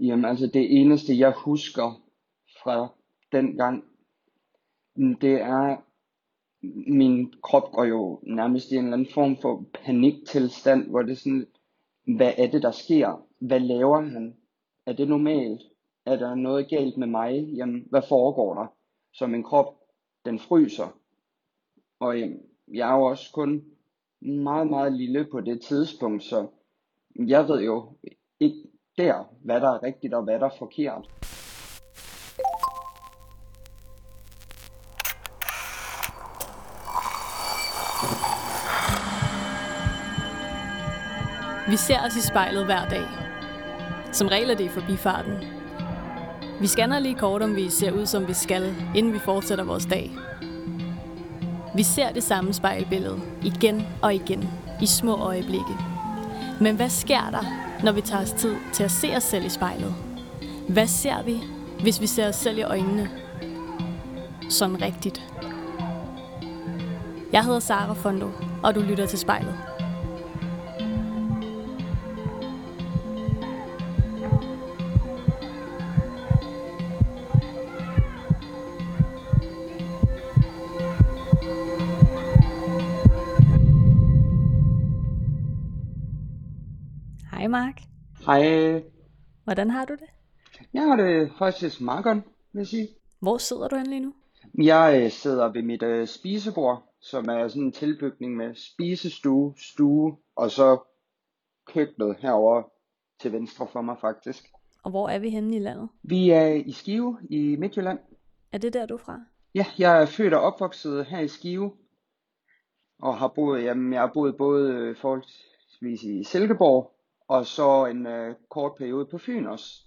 Jamen altså det eneste jeg husker fra den gang, mm, det er, min krop går jo nærmest i en eller anden form for paniktilstand, hvor det er sådan, hvad er det der sker? Hvad laver han? Er det normalt? Er der noget galt med mig? Jamen, hvad foregår der? Så min krop, den fryser. Og jamen, jeg er jo også kun meget, meget lille på det tidspunkt, så jeg ved jo ikke der, hvad der er rigtigt og hvad der er forkert. Vi ser os i spejlet hver dag. Som regel er det i forbifarten. Vi scanner lige kort, om vi ser ud, som vi skal, inden vi fortsætter vores dag. Vi ser det samme spejlbillede igen og igen i små øjeblikke. Men hvad sker der, når vi tager os tid til at se os selv i spejlet? Hvad ser vi, hvis vi ser os selv i øjnene? Sådan rigtigt. Jeg hedder Sara Fondo, og du lytter til spejlet. Hej, Hvordan har du det? jeg har det faktisk meget godt, vil jeg sige. Hvor sidder du hen lige nu? Jeg øh, sidder ved mit øh, spisebord, som er sådan en tilbygning med spisestue, stue og så køkkenet herover til venstre for mig faktisk. Og hvor er vi henne i landet? Vi er i Skive i Midtjylland. Er det der, du er fra? Ja, jeg er født og opvokset her i Skive, og har boet, jamen, jeg har boet både øh, forholdsvis i Silkeborg, og så en øh, kort periode på Fyn også.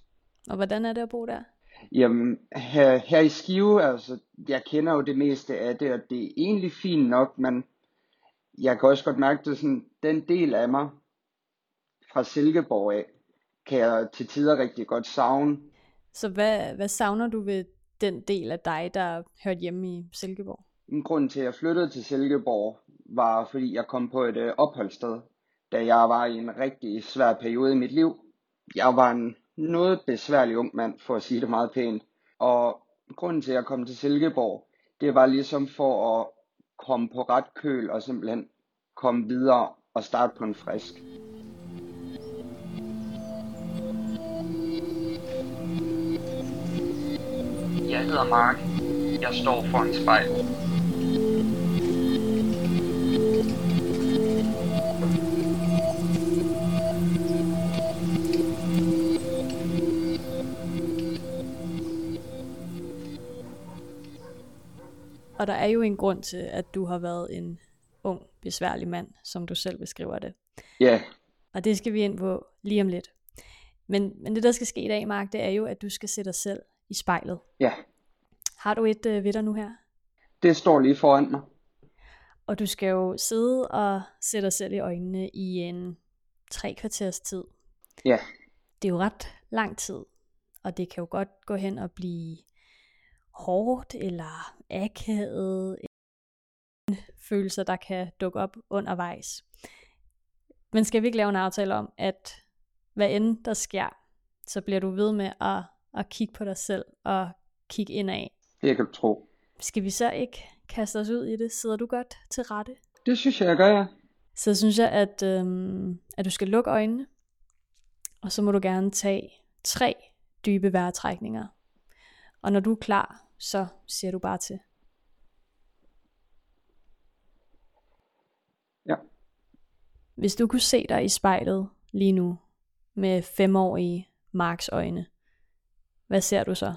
Og hvordan er det at bo der? Jamen, her, her i Skive, altså, jeg kender jo det meste af det, og det er egentlig fint nok, men jeg kan også godt mærke, det sådan, den del af mig fra Silkeborg af, kan jeg til tider rigtig godt savne. Så hvad, hvad savner du ved den del af dig, der hørte hjemme i Silkeborg? En grund til, at jeg flyttede til Silkeborg, var fordi jeg kom på et øh, opholdssted, da jeg var i en rigtig svær periode i mit liv. Jeg var en noget besværlig ung mand, for at sige det meget pænt. Og grunden til, at jeg kom til Silkeborg, det var ligesom for at komme på ret køl og simpelthen komme videre og starte på en frisk. Jeg hedder Mark. Jeg står foran spejlet. Og der er jo en grund til, at du har været en ung, besværlig mand, som du selv beskriver det. Ja, Og det skal vi ind på lige om lidt. Men, men det, der skal ske i dag, Mark, det er jo, at du skal sætte dig selv i spejlet. ja, Har du et øh, ved dig nu her? det står lige foran mig. Og du skal jo sidde og sætte dig selv i øjnene i en tre kvarters tid. Ja, Det er jo ret lang tid, og det kan jo godt gå hen og blive hårdt eller akavet, følelser, der kan dukke op undervejs. Men skal vi ikke lave en aftale om, at hvad end der sker, så bliver du ved med at, at kigge på dig selv og kigge indad. det kan du tro. Skal vi så ikke kaste os ud i det? Sidder du godt til rette? Det synes jeg, jeg gør, ja. Så synes jeg, at, øhm, at du skal lukke øjnene, og så må du gerne tage tre dybe vejrtrækninger. Og når du er klar, så siger du bare til. Ja. Hvis du kunne se dig i spejlet lige nu med femårige Marks øjne, hvad ser du så?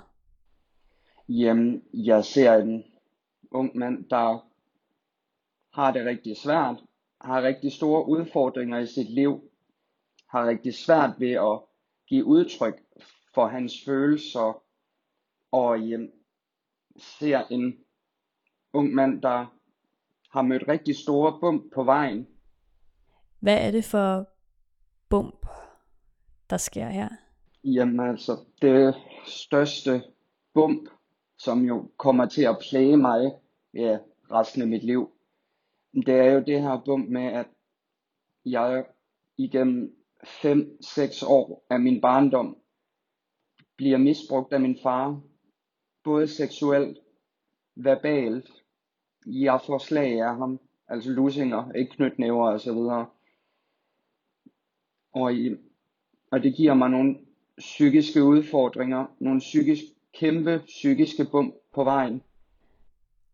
Jamen, jeg ser en ung mand, der har det rigtig svært, har rigtig store udfordringer i sit liv, har rigtig svært ved at give udtryk for hans følelser, og jamen, ser en ung mand, der har mødt rigtig store bump på vejen. Hvad er det for bump, der sker her? Jamen altså, det største bump, som jo kommer til at plage mig ja, resten af mit liv, det er jo det her bump med, at jeg igennem 5-6 år af min barndom bliver misbrugt af min far, både seksuelt, verbalt, jeg får slag af ham, altså lusinger, ikke knytnæver og så videre. Og, i, og det giver mig nogle psykiske udfordringer, nogle psykisk, kæmpe psykiske bump på vejen.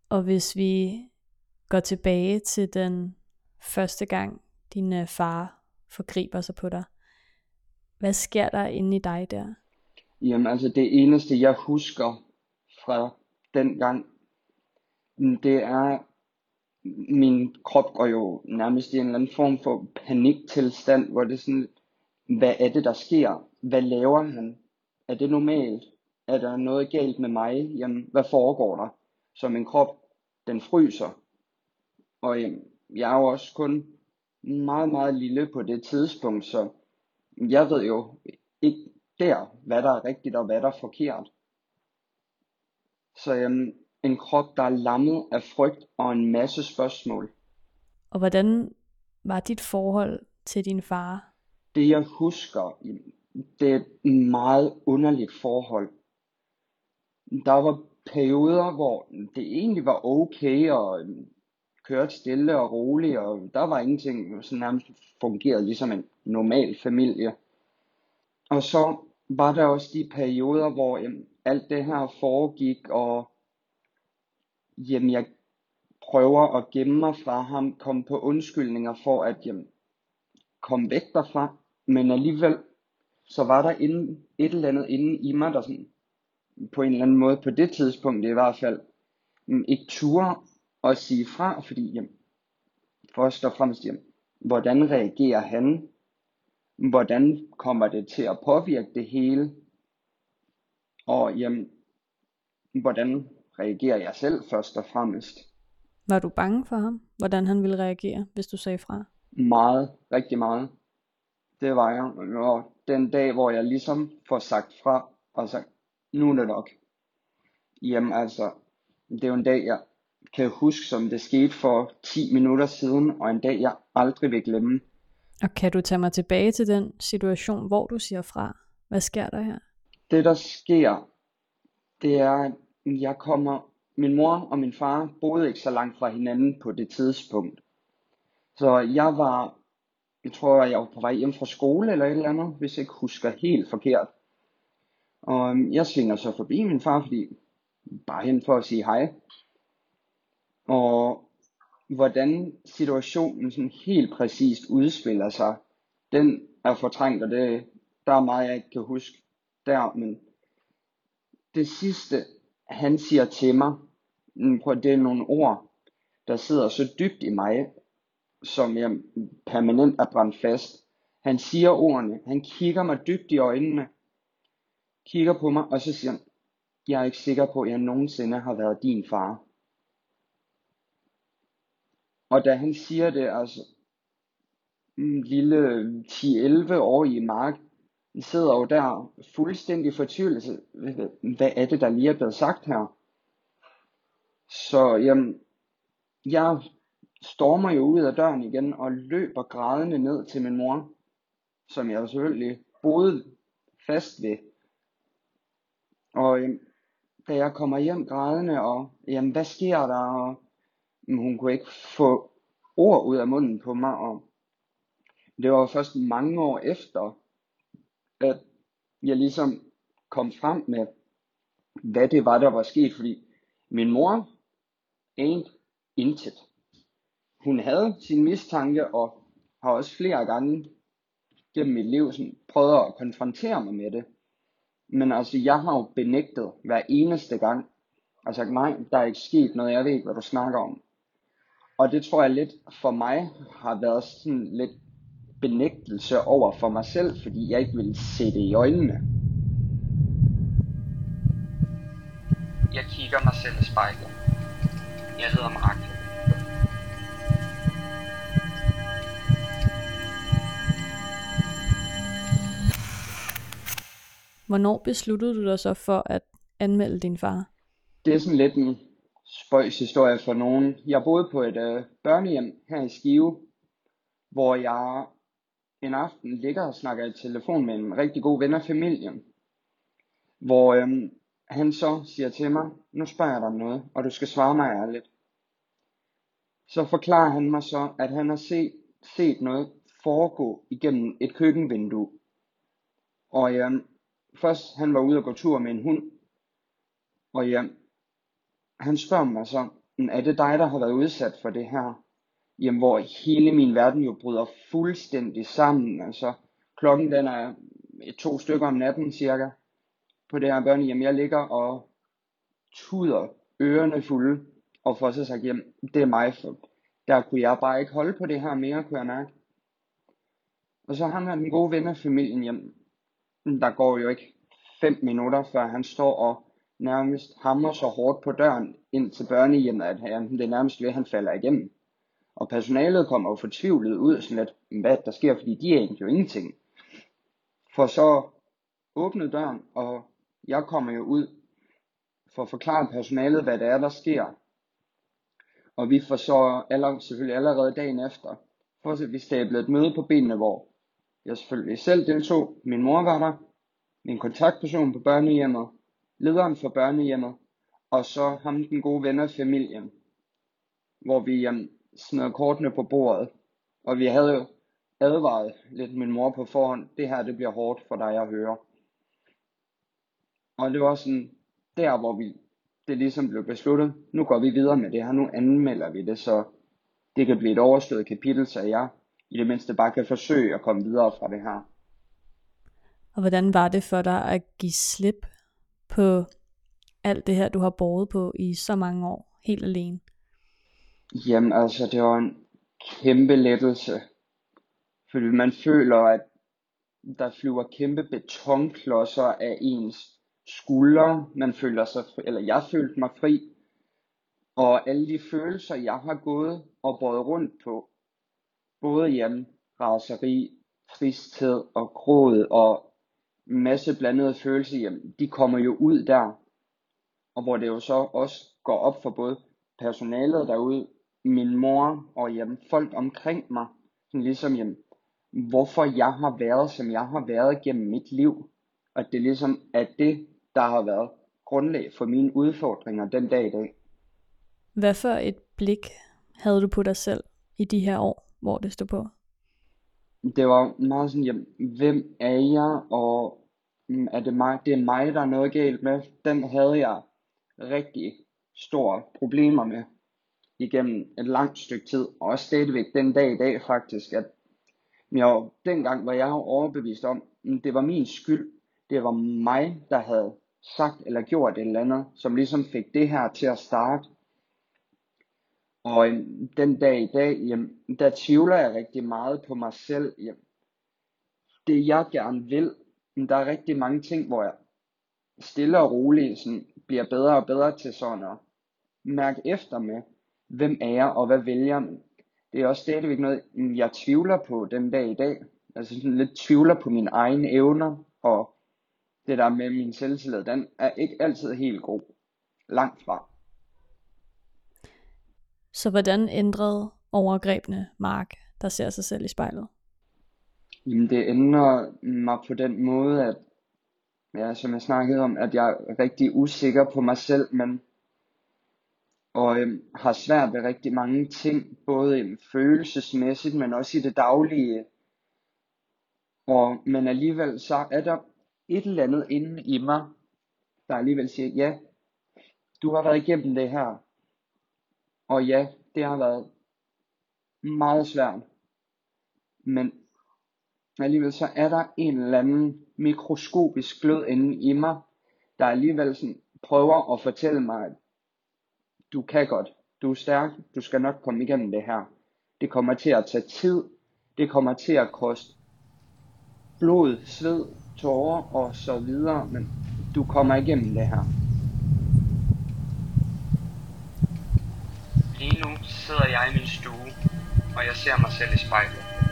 Og hvis vi går tilbage til den første gang, din øh, far forgriber sig på dig, hvad sker der inde i dig der? Jamen altså det eneste jeg husker fra den gang, det er, min krop går jo nærmest i en eller anden form for paniktilstand, hvor det er sådan, hvad er det der sker? Hvad laver han? Er det normalt? Er der noget galt med mig? Jamen, hvad foregår der? Så min krop, den fryser. Og jamen, jeg er jo også kun meget, meget lille på det tidspunkt, så jeg ved jo ikke der, hvad der er rigtigt og hvad der er forkert. Så jamen, en krop, der er lammet af frygt og en masse spørgsmål. Og hvordan var dit forhold til din far? Det jeg husker, det er et meget underligt forhold. Der var perioder, hvor det egentlig var okay og kørte stille og roligt, og der var ingenting, som nærmest fungerede ligesom en normal familie. Og så var der også de perioder, hvor jamen, alt det her foregik, og jamen, jeg prøver at gemme mig fra ham, komme på undskyldninger for at jamen, komme væk derfra, men alligevel, så var der inde, et eller andet inde i mig, der sådan, på en eller anden måde, på det tidspunkt i hvert fald, mm, ikke turde at sige fra, fordi jamen, først og fremmest, jamen, hvordan reagerer han? Hvordan kommer det til at påvirke det hele? Og jamen, hvordan reagerer jeg selv først og fremmest? Var du bange for ham? Hvordan han ville reagere, hvis du sagde fra? Meget, rigtig meget. Det var jeg. Og den dag, hvor jeg ligesom får sagt fra, og sagt, nu er det nok. Jamen altså, det er jo en dag, jeg kan huske, som det skete for 10 minutter siden, og en dag, jeg aldrig vil glemme. Og kan du tage mig tilbage til den situation, hvor du siger fra? Hvad sker der her? Det, der sker, det er, at jeg kommer, min mor og min far boede ikke så langt fra hinanden på det tidspunkt. Så jeg var, jeg tror, jeg var på vej hjem fra skole eller et eller andet, hvis jeg ikke husker helt forkert. Og øhm, jeg svinger så forbi min far, fordi bare hen for at sige hej. Og hvordan situationen sådan helt præcist udspiller sig, den er fortrængt, og det, der er meget, jeg ikke kan huske der, men det sidste, han siger til mig, mm, prøv det er nogle ord, der sidder så dybt i mig, som jeg permanent er brændt fast. Han siger ordene, han kigger mig dybt i øjnene, kigger på mig, og så siger han, jeg er ikke sikker på, at jeg nogensinde har været din far. Og da han siger det, altså, en lille 10-11 år i mark, vi sidder jo der fuldstændig fortvivlet. Hvad er det, der lige er blevet sagt her? Så jamen, jeg stormer jo ud af døren igen og løber grædende ned til min mor, som jeg selvfølgelig boede fast ved. Og jamen, da jeg kommer hjem grædende, og jamen, hvad sker der? Og, jamen, hun kunne ikke få ord ud af munden på mig, og det var først mange år efter, at jeg ligesom kom frem med, hvad det var, der var sket, fordi min mor anede intet. Hun havde sin mistanke, og har også flere gange gennem mit liv sådan, prøvet at konfrontere mig med det. Men altså, jeg har jo benægtet hver eneste gang, og sagt, nej, der er ikke sket noget, jeg ved ikke, hvad du snakker om. Og det tror jeg lidt for mig har været sådan lidt benægtelse over for mig selv, fordi jeg ikke ville se det i øjnene. Jeg kigger mig selv i spejlet. Jeg hedder Mark. Hvornår besluttede du dig så for at anmelde din far? Det er sådan lidt en spøjs historie for nogen. Jeg boede på et øh, børnehjem her i Skive, hvor jeg en aften ligger og snakker i telefon med en rigtig god ven af familien. hvor øhm, han så siger til mig, nu spørger jeg dig om noget, og du skal svare mig ærligt. Så forklarer han mig så, at han har set, set noget foregå igennem et køkkenvindue. Og øhm, først han var ude og gå tur med en hund, og ja, han spørger mig så, er det dig, der har været udsat for det her? Jamen, hvor hele min verden jo bryder fuldstændig sammen. Altså, klokken den er et, to stykker om natten cirka på det her børnehjem. Jeg ligger og tuder ørerne fulde og får så sagt, jamen, det er mig, for der kunne jeg bare ikke holde på det her mere, kunne jeg mærke. Og så har han den gode ven af familien hjem. Der går jo ikke fem minutter, før han står og nærmest hammer så hårdt på døren ind til børnehjemmet, at han, det er nærmest ved, at han falder igennem. Og personalet kommer jo fortvivlet ud, sådan lidt, hvad der sker, fordi de er jo ingenting. For så åbnet døren, og jeg kommer jo ud for at forklare personalet, hvad det er, der sker. Og vi får så aller, selvfølgelig allerede dagen efter, for vi stablet et møde på benene, hvor jeg selvfølgelig selv deltog, min mor var der, min kontaktperson på børnehjemmet, lederen for børnehjemmet, og så ham den gode ven af familien, hvor vi um, smed kortene på bordet, og vi havde jo advaret lidt min mor på forhånd, det her det bliver hårdt for dig at høre. Og det var sådan der, hvor vi, det ligesom blev besluttet, nu går vi videre med det her, nu anmelder vi det, så det kan blive et overstået kapitel, så jeg i det mindste bare kan forsøge at komme videre fra det her. Og hvordan var det for dig at give slip på alt det her, du har båret på i så mange år, helt alene? Jamen altså, det var en kæmpe lettelse. Fordi man føler, at der flyver kæmpe betonklodser af ens skuldre. Man føler sig, fri, eller jeg følte mig fri. Og alle de følelser, jeg har gået og båret rundt på, både hjemme, raseri, tristhed og gråd og masse blandede følelser, jamen, de kommer jo ud der. Og hvor det jo så også går op for både personalet derude, min mor og jamen, folk omkring mig, sådan ligesom, jamen, hvorfor jeg har været, som jeg har været gennem mit liv. Og det ligesom er det, der har været grundlag for mine udfordringer den dag i dag. Hvad for et blik havde du på dig selv i de her år, hvor det stod på? Det var meget sådan, jamen, hvem er jeg, og mm, er det mig, det er mig, der er noget galt med. Den havde jeg rigtig store problemer med igennem et langt stykke tid, og også stadigvæk den dag i dag faktisk, at jeg, dengang var jeg overbevist om, at det var min skyld, det var mig, der havde sagt eller gjort et eller andet, som ligesom fik det her til at starte. Og øhm, den dag i dag, jamen, der tvivler jeg rigtig meget på mig selv. Jamen, det jeg gerne vil, der er rigtig mange ting, hvor jeg stille og roligt sådan, bliver bedre og bedre til sådan at mærke efter med, hvem er jeg og hvad vælger jeg. Det er også stadigvæk noget, jeg tvivler på den dag i dag. Altså sådan lidt tvivler på mine egne evner, og det der med min selvtillid, den er ikke altid helt god. Langt fra. Så hvordan ændrede overgrebene Mark, der ser sig selv i spejlet? Jamen det ændrer mig på den måde, at ja, som jeg snakkede om, at jeg er rigtig usikker på mig selv, men og øhm, har svært ved rigtig mange ting, både øhm, følelsesmæssigt, men også i det daglige. Og, men alligevel så er der et eller andet inde i mig, der alligevel siger, ja, du har været igennem det her. Og ja, det har været meget svært. Men alligevel så er der en eller anden mikroskopisk glød inde i mig, der alligevel sådan prøver at fortælle mig, at du kan godt, du er stærk, du skal nok komme igennem det her. Det kommer til at tage tid, det kommer til at koste blod, sved, tårer og så videre, men du kommer igennem det her. Lige nu sidder jeg i min stue, og jeg ser mig selv i spejlet.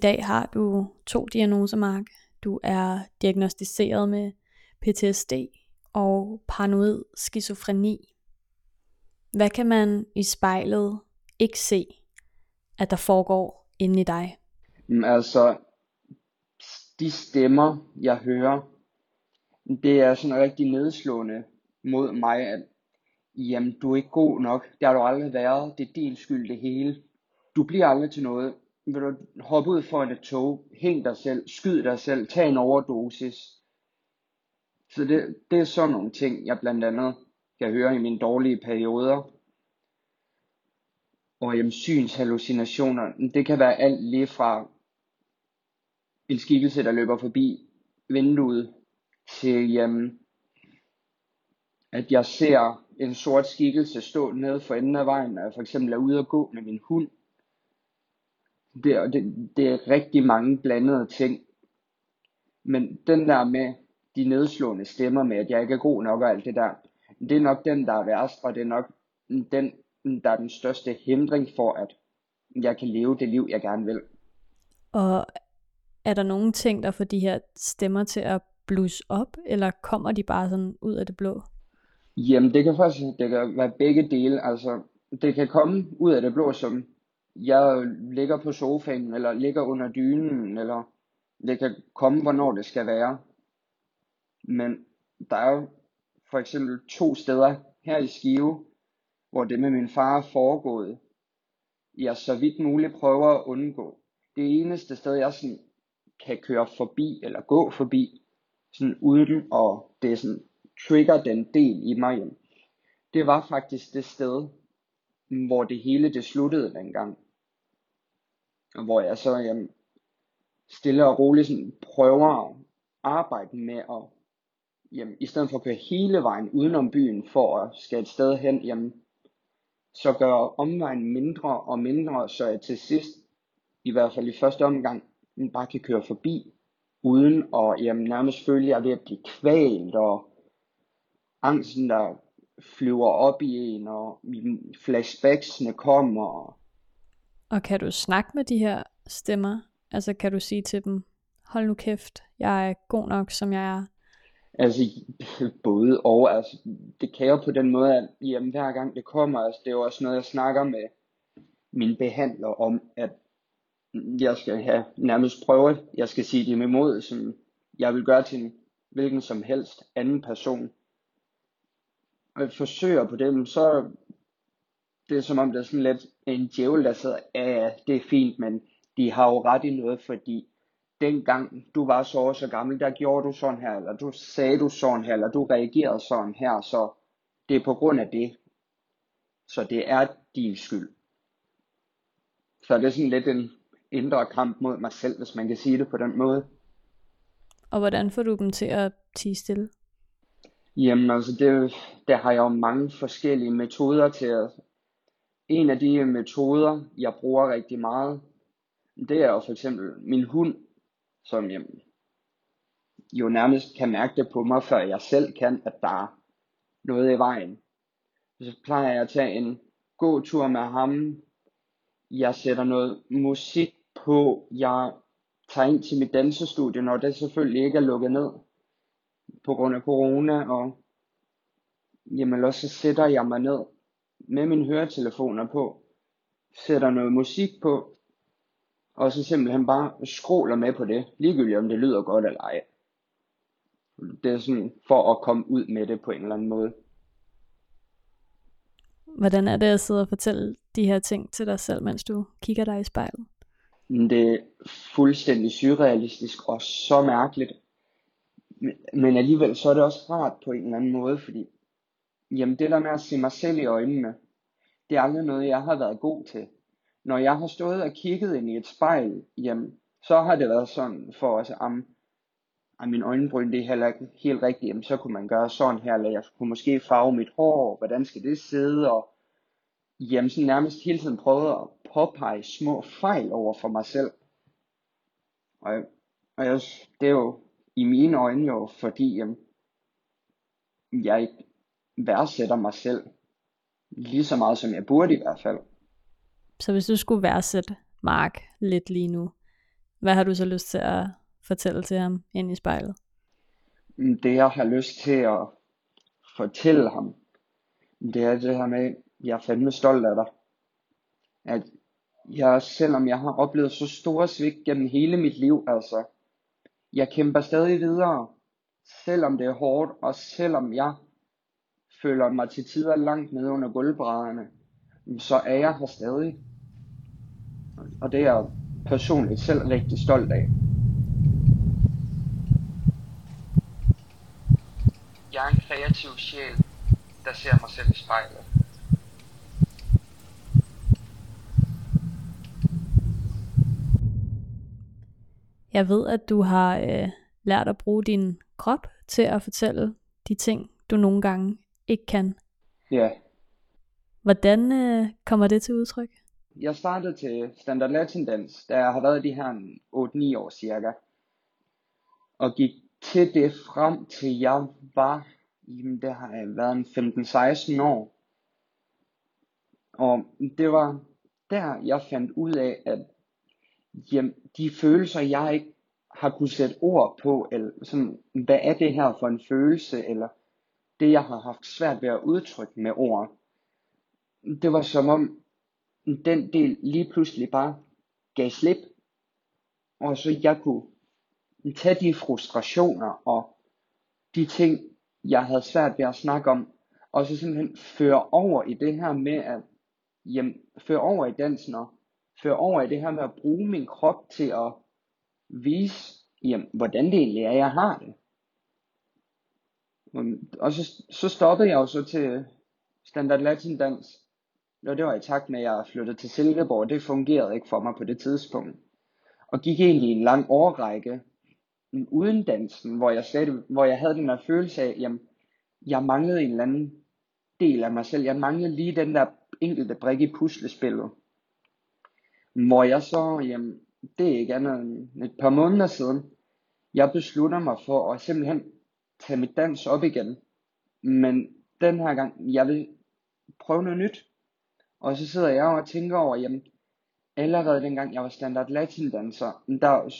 Dag har du to diagnoser, Mark. Du er diagnostiseret med PTSD og paranoid skizofreni. Hvad kan man i spejlet ikke se, at der foregår inde i dig? Mm, Altså, de stemmer, jeg hører, det er sådan rigtig nedslående mod mig, at jamen, du er ikke god nok. Det har du aldrig været. Det er din skyld det hele. Du bliver aldrig til noget. Vil du hoppe ud foran et tog, hæng dig selv, skyd dig selv, tag en overdosis. Så det, det er sådan nogle ting, jeg blandt andet kan høre i mine dårlige perioder. Og jamen, synshallucinationer, det kan være alt lige fra en skikkelse, der løber forbi vinduet, til jamen, at jeg ser en sort skikkelse stå nede for enden af vejen, når jeg for eksempel er ude at gå med min hund. Det, er- det, det er rigtig mange blandede ting. Men den der med de nedslående stemmer med, at jeg ikke er god nok og alt det der, det er nok den, der er værst, og det er nok den, der er den største hindring for, at jeg kan leve det liv, jeg gerne vil. Og er der nogle ting, der får de her stemmer til at blusse op, eller kommer de bare sådan ud af det blå? Jamen, det kan faktisk det kan være begge dele. Altså, det kan komme ud af det blå, som jeg ligger på sofaen, eller ligger under dynen, eller det kan komme, hvornår det skal være. Men der er jo for eksempel to steder her i Skive, hvor det med min far er foregået, jeg så vidt muligt prøver at undgå. Det eneste sted, jeg sådan kan køre forbi, eller gå forbi, sådan uden og det sådan trigger den del i mig, det var faktisk det sted, hvor det hele det sluttede dengang. Og hvor jeg så jamen, stille og roligt sådan prøver at arbejde med at, jamen, i stedet for at køre hele vejen udenom byen for at skal et sted hen, jamen, så gør omvejen mindre og mindre, så jeg til sidst, i hvert fald i første omgang, bare kan køre forbi, uden at jamen, nærmest føle, at jeg er ved at blive kvalt, og angsten, der flyver op i en, og flashbacksene kommer, og Og kan du snakke med de her stemmer? Altså kan du sige til dem, hold nu kæft, jeg er god nok, som jeg er. Altså både og, altså det kan jeg på den måde, at jamen, hver gang det kommer, altså det er jo også noget, jeg snakker med min behandler om, at jeg skal have nærmest prøve, jeg skal sige dem imod, som jeg vil gøre til en hvilken som helst anden person øh, forsøger på dem, så det er som om, der er sådan lidt en djævel, der sidder, ja, ja, det er fint, men de har jo ret i noget, fordi dengang du var så og så gammel, der gjorde du sådan her, eller du sagde du sådan her, eller du reagerede sådan her, så det er på grund af det. Så det er din skyld. Så det er sådan lidt en indre kamp mod mig selv, hvis man kan sige det på den måde. Og hvordan får du dem til at tige stille? Jamen altså, det, der har jeg jo mange forskellige metoder til at... En af de metoder, jeg bruger rigtig meget, det er jo for eksempel min hund, som jamen, jo nærmest kan mærke det på mig, før jeg selv kan, at der er noget i vejen. Så plejer jeg at tage en god tur med ham. Jeg sætter noget musik på. Jeg tager ind til mit dansestudie, når det selvfølgelig ikke er lukket ned på grund af corona. Og jamen også så sætter jeg mig ned med mine høretelefoner på, sætter noget musik på, og så simpelthen bare skråler med på det, ligegyldigt om det lyder godt eller ej. Det er sådan for at komme ud med det på en eller anden måde. Hvordan er det at sidde og fortælle de her ting til dig selv, mens du kigger dig i spejlet? Det er fuldstændig surrealistisk og så mærkeligt. Men- Men alligevel så er det også rart på en eller anden måde, fordi jamen det der med at se mig selv i øjnene, det er aldrig noget, jeg har været god til. Når jeg har stået og kigget ind i et spejl, jamen, så har det været sådan for os, am, at min øjenbryn, det er heller ikke helt rigtigt, jamen, så kunne man gøre sådan her, eller jeg kunne måske farve mit hår, hvordan skal det sidde, og jamen, sådan nærmest hele tiden prøvede at påpege små fejl over for mig selv. Og, og jeg, det er jo i mine øjne jo, fordi jamen, jeg ikke værdsætter mig selv lige så meget, som jeg burde i hvert fald. Så hvis du skulle værdsætte Mark lidt lige nu, hvad har du så lyst til at fortælle til ham ind i spejlet? Det jeg har lyst til at fortælle ham, det er det her med, at jeg er fandme stolt af dig. At Ja, selvom jeg har oplevet så store svigt gennem hele mit liv, altså. Jeg kæmper stadig videre, selvom det er hårdt, og selvom jeg føler mig til tider langt nede under gulvbrædderne, så er jeg her stadig. Og det er jeg personligt selv rigtig stolt af. Jeg er en kreativ sjæl, der ser mig selv i spejlet. Jeg ved, at du har øh, lært at bruge din krop til at fortælle de ting, du nogle gange ikke kan. Ja. Hvordan øh, kommer det til udtryk? Jeg startede til Standard Latin Dance, da jeg har været de her 8-9 år cirka. Og gik til det frem til jeg var, jamen det har jeg været en 15-16 år. Og det var der, jeg fandt ud af, at jamen, de følelser, jeg ikke har kunne sætte ord på, eller sådan, hvad er det her for en følelse, eller det, jeg har haft svært ved at udtrykke med ord. Det var som om, den del lige pludselig bare gav slip, og så jeg kunne tage de frustrationer og de ting, jeg havde svært ved at snakke om, og så simpelthen føre over i det her med at, jamen, føre over i dansen og føre over i det her med at bruge min krop til at vise, jamen, hvordan det egentlig er, jeg har det. Og så, så stoppede jeg jo så til standard latin dans, og det var i takt med, at jeg flyttede til Silkeborg. Det fungerede ikke for mig på det tidspunkt. Og gik egentlig en lang årrække uden dansen, hvor jeg, slet, hvor jeg havde den der følelse af, jamen, jeg manglede en eller anden del af mig selv. Jeg manglede lige den der enkelte brik i puslespillet. Hvor jeg så, jamen, det er ikke andet end et par måneder siden, jeg beslutter mig for at simpelthen tage mit dans op igen. Men den her gang, jeg vil prøve noget nyt. Og så sidder jeg og tænker over, jamen, allerede dengang jeg var standard latin danser, der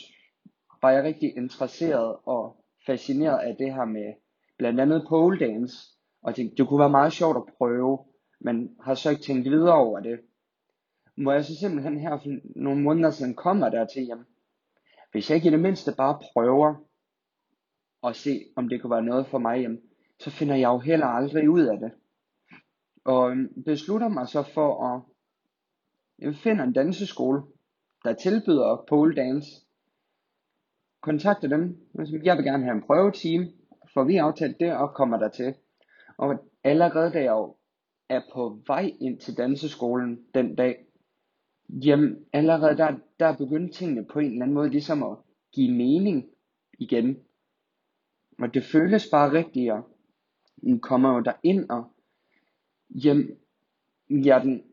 var jeg rigtig interesseret og fascineret af det her med blandt andet pole dance. Og tænkte, det kunne være meget sjovt at prøve, men har så ikke tænkt videre over det. Hvor jeg så simpelthen her for nogle måneder siden kommer der til, jamen, hvis jeg ikke i det mindste bare prøver at se, om det kunne være noget for mig, jamen, så finder jeg jo heller aldrig ud af det. Og øhm, beslutter mig så for at jeg finder en danseskole, der tilbyder pole dance. Kontakter dem, jeg vil gerne have en prøveteam, for vi aftalt det og kommer der til. Og allerede da jeg er på vej ind til danseskolen den dag, jamen allerede der, der begyndte tingene på en eller anden måde ligesom at give mening igen. Og det føles bare rigtigere. Nu kommer jo der ind og Jamen, jeg er den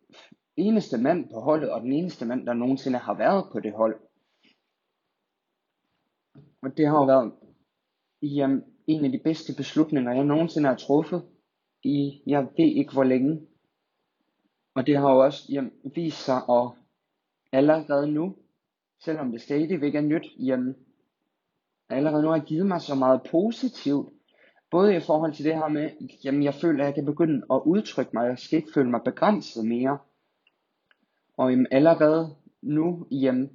eneste mand på holdet, og den eneste mand, der nogensinde har været på det hold. Og det har jo været jamen, en af de bedste beslutninger, jeg nogensinde har truffet i, jeg ved ikke hvor længe. Og det har jo også jamen, vist sig at allerede nu, selvom det stadigvæk er nyt, jamen, allerede nu har givet mig så meget positivt, Både i forhold til det her med, jamen jeg føler, at jeg kan begynde at udtrykke mig, jeg skal ikke føle mig begrænset mere. Og jamen, allerede nu, jamen,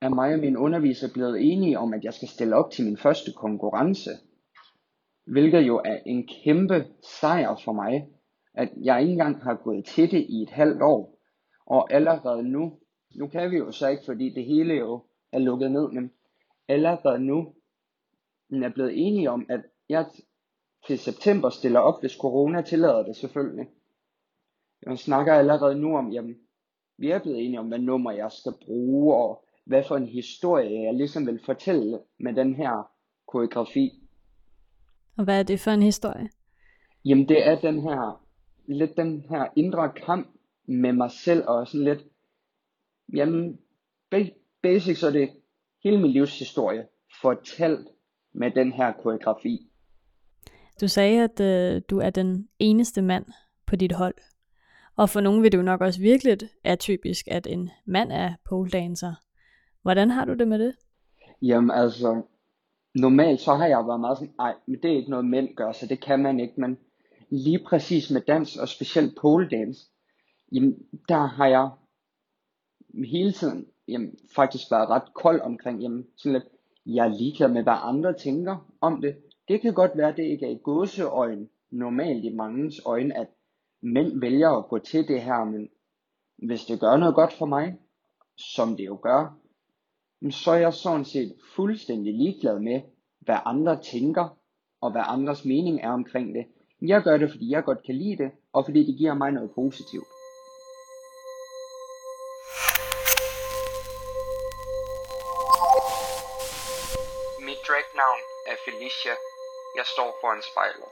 er mig og min underviser blevet enige om, at jeg skal stille op til min første konkurrence. Hvilket jo er en kæmpe sejr for mig, at jeg ikke engang har gået til det i et halvt år. Og allerede nu, nu kan vi jo så ikke, fordi det hele jo er lukket ned, men allerede nu er blevet enige om, at jeg til september stiller op, hvis corona tillader det selvfølgelig. Jeg snakker allerede nu om, jamen, vi er blevet enige om, hvad nummer jeg skal bruge, og hvad for en historie jeg ligesom vil fortælle med den her koreografi. Og hvad er det for en historie? Jamen det er den her, lidt den her indre kamp med mig selv, og sådan lidt, jamen basic så er det hele min livshistorie fortalt med den her koreografi. Du sagde, at øh, du er den eneste mand på dit hold. Og for nogen vil det jo nok også virkelig atypisk, at en mand er pole dancer. Hvordan har du det med det? Jamen altså, normalt så har jeg været meget sådan, nej, men det er ikke noget mænd gør, så det kan man ikke, men lige præcis med dans, og specielt pole dance, jamen der har jeg hele tiden jamen, faktisk været ret kold omkring, jamen, sådan lidt, jeg er ligeglad med, hvad andre tænker om det. Det kan godt være, at det ikke er i gåseøjen, normalt i mangens øjne, at mænd vælger at gå til det her, men hvis det gør noget godt for mig, som det jo gør, så er jeg sådan set fuldstændig ligeglad med, hvad andre tænker, og hvad andres mening er omkring det. Jeg gør det, fordi jeg godt kan lide det, og fordi det giver mig noget positivt. Felicia. Jeg står foran spejlet.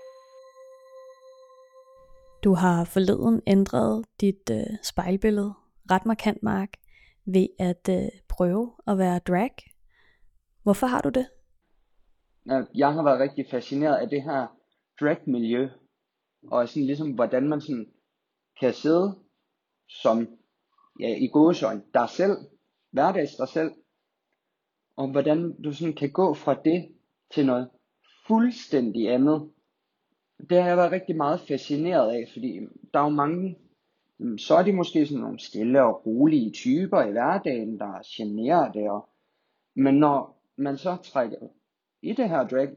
Du har forleden ændret dit øh, spejlbillede ret markant, Mark, ved at øh, prøve at være drag. Hvorfor har du det? Jeg har været rigtig fascineret af det her drag-miljø, og sådan ligesom hvordan man sådan kan sidde som ja, i gåsøjne dig selv, hverdags dig selv, og hvordan du sådan kan gå fra det til noget fuldstændig andet. Det har jeg været rigtig meget fascineret af, fordi der er jo mange, så er de måske sådan nogle stille og rolige typer i hverdagen, der generer det, og, men når man så trækker i det her drag,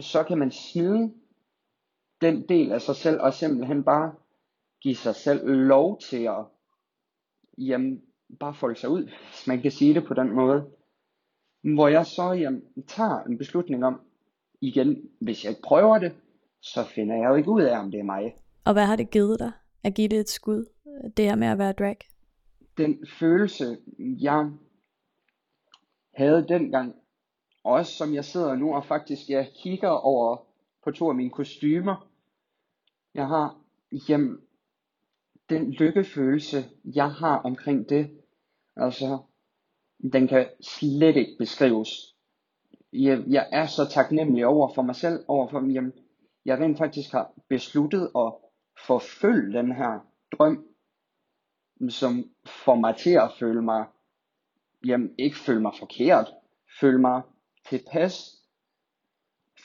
så kan man snide den del af sig selv, og simpelthen bare give sig selv lov til at jamen, bare folde sig ud, hvis man kan sige det på den måde. Hvor jeg så jamen, tager en beslutning om, igen, hvis jeg ikke prøver det, så finder jeg jo ikke ud af, om det er mig. Og hvad har det givet dig at give det et skud, det her med at være drag? Den følelse, jeg havde dengang, også som jeg sidder nu og faktisk jeg kigger over på to af mine kostymer, jeg har, jamen, den lykkefølelse, jeg har omkring det, altså, den kan slet ikke beskrives. Jeg, jeg er så taknemmelig over for mig selv, over for, jamen, jeg rent faktisk har besluttet at forfølge den her drøm, som får mig til at føle mig, jamen ikke føle mig forkert, føle mig tilpas,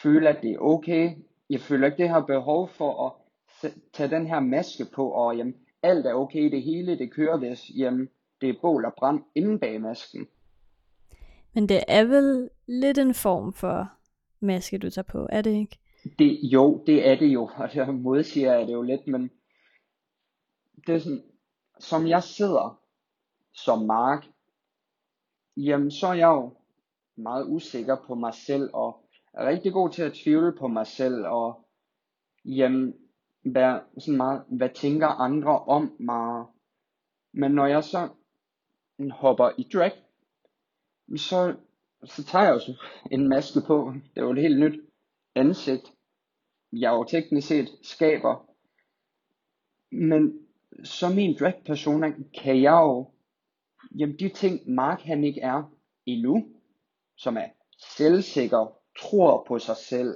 føle at det er okay. Jeg føler ikke det her behov for at tage den her maske på, og jamen, alt er okay, det hele det kører, hvis jamen, det er bål og brand inde bag masken. Men det er vel lidt en form for maske, du tager på, er det ikke? Det, jo, det er det jo, og det modsiger jeg det jo lidt, men det er sådan, som jeg sidder som Mark, jamen så er jeg jo meget usikker på mig selv, og er rigtig god til at tvivle på mig selv, og jamen, hvad, sådan meget, hvad tænker andre om mig. Men når jeg så hopper i drag, så, så tager jeg jo en maske på. Det er jo et helt nyt ansigt. Jeg jo teknisk set skaber. Men som min drag persona kan jeg jo, jamen de ting Mark han ikke er endnu, som er selvsikker, tror på sig selv,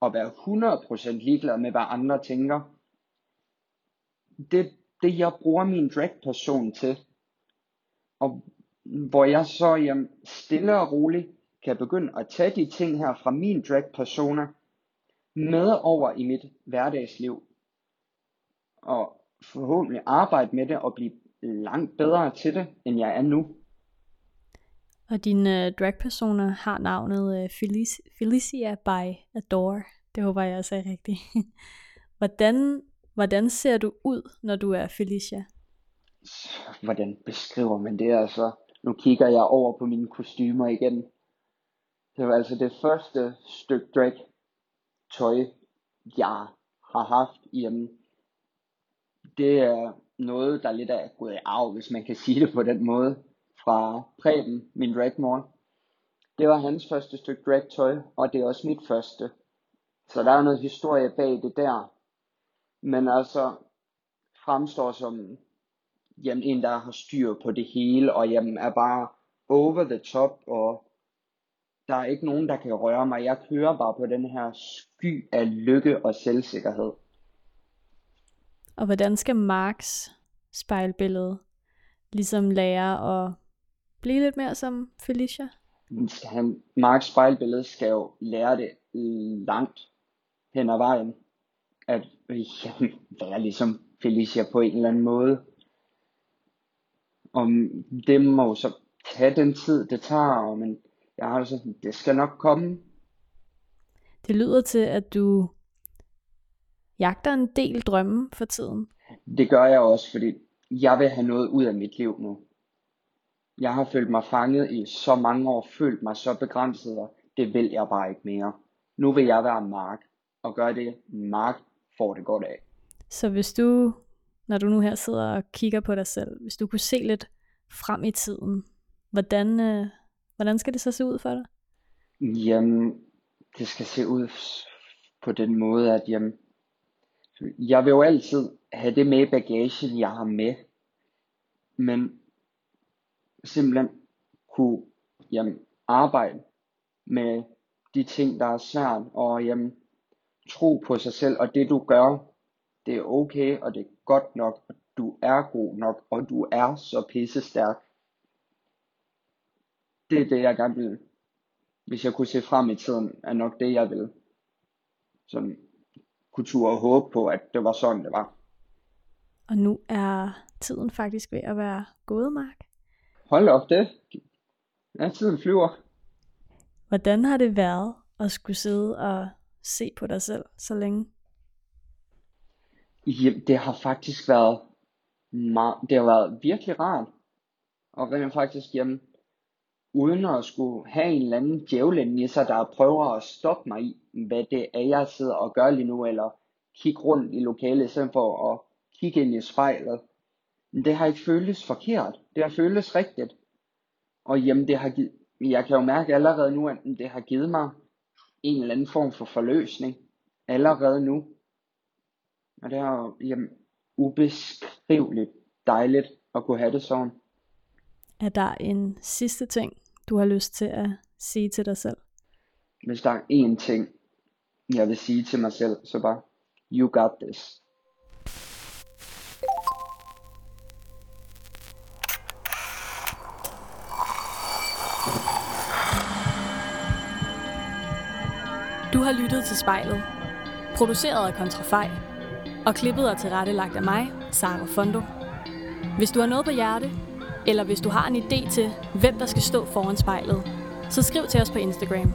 og være 100% ligeglad med, hvad andre tænker. Det, det jeg bruger min drag-person til. Og hvor jeg så jamen, stille og roligt kan begynde at tage de ting her fra min drag-persona med over i mit hverdagsliv. Og forhåbentlig arbejde med det og blive langt bedre til det, end jeg er nu. Og din uh, drag-persona har navnet uh, Felic- Felicia by Adore. Det håber jeg også er rigtigt. hvordan, hvordan ser du ud, når du er Felicia? Hvordan beskriver man det altså? Nu kigger jeg over på mine kostymer igen. Det var altså det første stykke drag tøj, jeg har haft hjemme. Det er noget, der lidt er gået i arv, hvis man kan sige det på den måde, fra Preben, min dragmor. Det var hans første stykke drag tøj, og det er også mit første. Så der er noget historie bag det der. Men altså fremstår som jamen, en, der har styr på det hele, og jamen, er bare over the top, og der er ikke nogen, der kan røre mig. Jeg kører bare på den her sky af lykke og selvsikkerhed. Og hvordan skal Marks spejlbillede ligesom lære at blive lidt mere som Felicia? Han, Marks spejlbillede skal jo lære det langt hen ad vejen, at jamen, være ligesom Felicia på en eller anden måde. Og det må jo så tage den tid, det tager, men jeg har sådan, det skal nok komme. Det lyder til, at du jagter en del drømme for tiden. Det gør jeg også, fordi jeg vil have noget ud af mit liv nu. Jeg har følt mig fanget i så mange år, følt mig så begrænset, og det vil jeg bare ikke mere. Nu vil jeg være Mark, og gøre det, Mark får det godt af. Så hvis du, når du nu her sidder og kigger på dig selv, hvis du kunne se lidt frem i tiden, hvordan, øh, hvordan skal det så se ud for dig? Jamen, det skal se ud på den måde, at jamen, jeg vil jo altid have det med i bagagen, jeg har med. Men simpelthen kunne jamen, arbejde med de ting, der er svært, og jamen, tro på sig selv, og det du gør, det er okay, og det er godt nok, og du er god nok, og du er så pisse stærk. Det er det, jeg gerne vil. Hvis jeg kunne se frem i tiden, er nok det, jeg vil. Sådan kultur og håbe på, at det var sådan, det var. Og nu er tiden faktisk ved at være gået, Mark. Hold op det. Ja, tiden flyver. Hvordan har det været at skulle sidde og se på dig selv så længe? Jamen, det har faktisk været meget, det har været virkelig rart. Og rent faktisk, jamen, uden at skulle have en eller anden djævlen i sig, der prøver at stoppe mig i, hvad det er, jeg sidder og gør lige nu, eller kigge rundt i lokalet, i stedet for at kigge ind i spejlet. Men det har ikke føltes forkert. Det har føltes rigtigt. Og jamen, det har givet, jeg kan jo mærke allerede nu, at det har givet mig en eller anden form for forløsning. Allerede nu. Og det er jo jamen, ubeskriveligt dejligt at kunne have det sådan. Er der en sidste ting, du har lyst til at sige til dig selv? Hvis der er én ting, jeg vil sige til mig selv, så bare, you got this. Du har lyttet til spejlet, produceret af Kontrafej, og klippet er tilrettelagt af mig, Sara Fondo. Hvis du har noget på hjerte, eller hvis du har en idé til, hvem der skal stå foran spejlet, så skriv til os på Instagram.